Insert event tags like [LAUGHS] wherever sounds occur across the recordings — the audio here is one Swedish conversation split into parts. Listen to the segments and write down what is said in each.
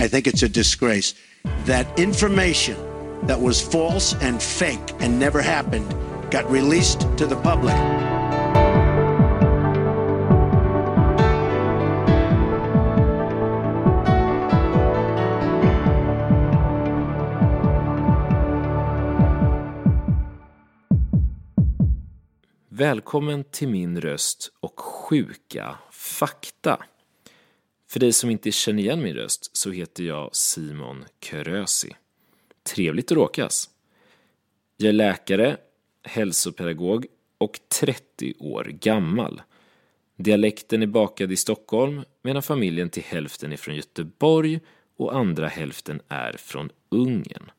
I think it's a disgrace that information that was false and fake and never happened got released to the public. Välkommen till min röst och sjuka fakta. För dig som inte känner igen min röst så heter jag Simon Körösi. Trevligt att råkas. Jag är läkare, hälsopedagog och 30 år gammal. Dialekten är bakad i Stockholm medan familjen till hälften är från Göteborg och andra hälften är från Ungern.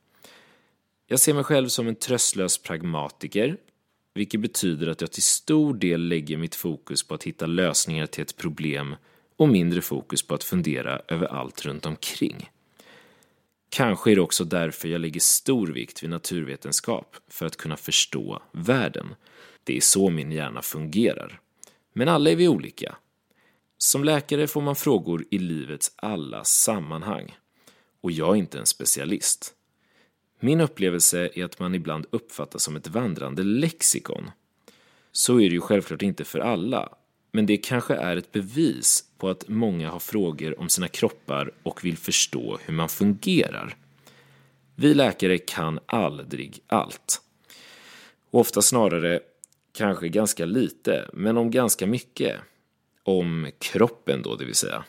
Jag ser mig själv som en tröstlös pragmatiker vilket betyder att jag till stor del lägger mitt fokus på att hitta lösningar till ett problem och mindre fokus på att fundera över allt runt omkring. Kanske är det också därför jag lägger stor vikt vid naturvetenskap, för att kunna förstå världen. Det är så min hjärna fungerar. Men alla är vi olika. Som läkare får man frågor i livets alla sammanhang. Och jag är inte en specialist. Min upplevelse är att man ibland uppfattas som ett vandrande lexikon. Så är det ju självklart inte för alla, men det kanske är ett bevis på att många har frågor om sina kroppar och vill förstå hur man fungerar. Vi läkare kan aldrig allt. och ofta snarare kanske ganska lite, men om ganska mycket. Om kroppen då, det vill säga.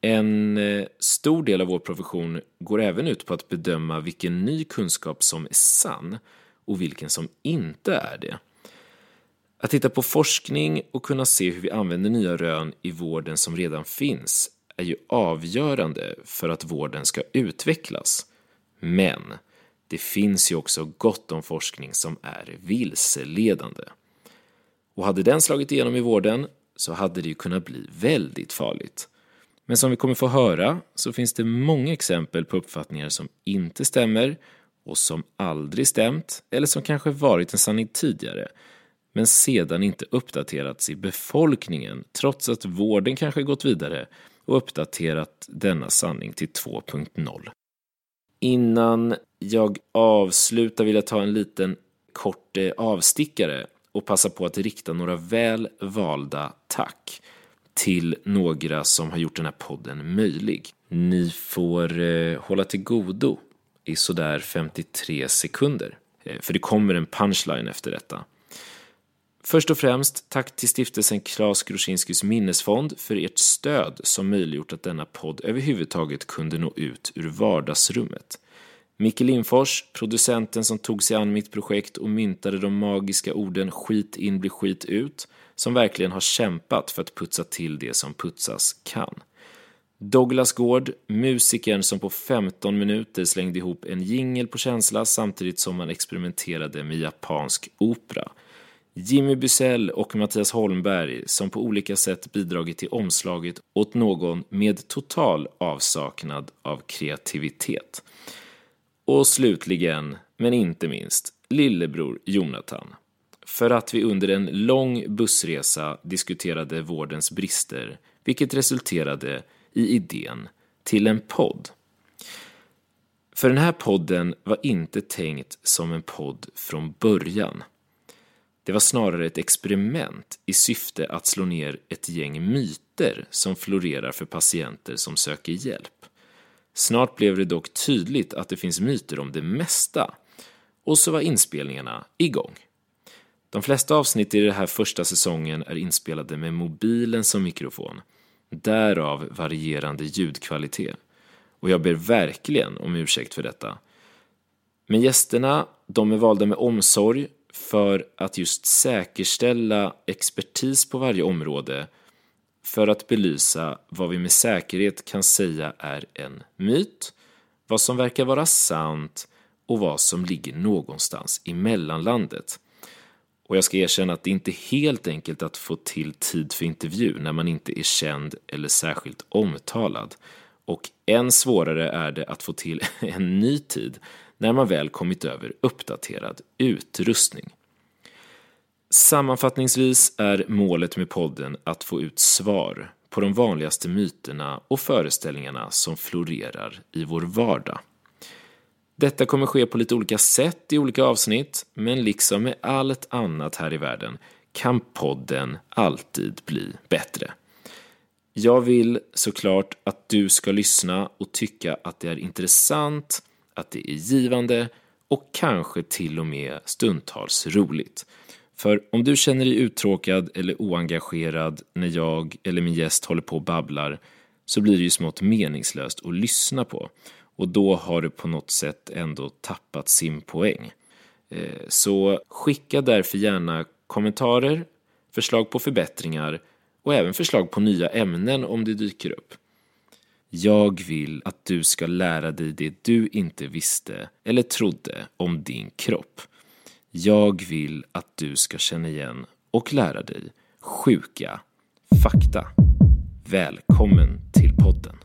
En eh, stor del av vår profession går även ut på att bedöma vilken ny kunskap som är sann och vilken som inte är det. Att titta på forskning och kunna se hur vi använder nya rön i vården som redan finns är ju avgörande för att vården ska utvecklas. Men det finns ju också gott om forskning som är vilseledande. Och hade den slagit igenom i vården så hade det ju kunnat bli väldigt farligt. Men som vi kommer få höra så finns det många exempel på uppfattningar som inte stämmer och som aldrig stämt eller som kanske varit en sanning tidigare men sedan inte uppdaterats i befolkningen trots att vården kanske gått vidare och uppdaterat denna sanning till 2.0. Innan jag avslutar vill jag ta en liten kort eh, avstickare och passa på att rikta några väl valda tack till några som har gjort den här podden möjlig. Ni får eh, hålla till godo i sådär 53 sekunder, eh, för det kommer en punchline efter detta. Först och främst, tack till stiftelsen Klas Groszinskys minnesfond för ert stöd som möjliggjort att denna podd överhuvudtaget kunde nå ut ur vardagsrummet. Micke Lindfors, producenten som tog sig an mitt projekt och myntade de magiska orden skit in blir skit ut, som verkligen har kämpat för att putsa till det som putsas kan. Douglas Gård, musikern som på 15 minuter slängde ihop en jingel på känsla samtidigt som man experimenterade med japansk opera. Jimmy Bysell och Mattias Holmberg som på olika sätt bidragit till omslaget åt någon med total avsaknad av kreativitet. Och slutligen, men inte minst, lillebror Jonathan. För att vi under en lång bussresa diskuterade vårdens brister, vilket resulterade i idén till en podd. För den här podden var inte tänkt som en podd från början. Det var snarare ett experiment i syfte att slå ner ett gäng myter som florerar för patienter som söker hjälp. Snart blev det dock tydligt att det finns myter om det mesta. Och så var inspelningarna igång. De flesta avsnitt i den här första säsongen är inspelade med mobilen som mikrofon. Därav varierande ljudkvalitet. Och jag ber verkligen om ursäkt för detta. Men gästerna, de är valda med omsorg för att just säkerställa expertis på varje område för att belysa vad vi med säkerhet kan säga är en myt, vad som verkar vara sant och vad som ligger någonstans i mellanlandet. Och jag ska erkänna att det inte är helt enkelt att få till tid för intervju när man inte är känd eller särskilt omtalad. Och än svårare är det att få till [LAUGHS] en ny tid när man väl kommit över uppdaterad utrustning. Sammanfattningsvis är målet med podden att få ut svar på de vanligaste myterna och föreställningarna som florerar i vår vardag. Detta kommer ske på lite olika sätt i olika avsnitt, men liksom med allt annat här i världen kan podden alltid bli bättre. Jag vill såklart att du ska lyssna och tycka att det är intressant, att det är givande och kanske till och med stundtals roligt. För om du känner dig uttråkad eller oengagerad när jag eller min gäst håller på och babblar så blir det ju smått meningslöst att lyssna på och då har du på något sätt ändå tappat sin poäng. Eh, så skicka därför gärna kommentarer, förslag på förbättringar och även förslag på nya ämnen om det dyker upp. Jag vill att du ska lära dig det du inte visste eller trodde om din kropp. Jag vill att du ska känna igen och lära dig sjuka fakta. Välkommen till podden.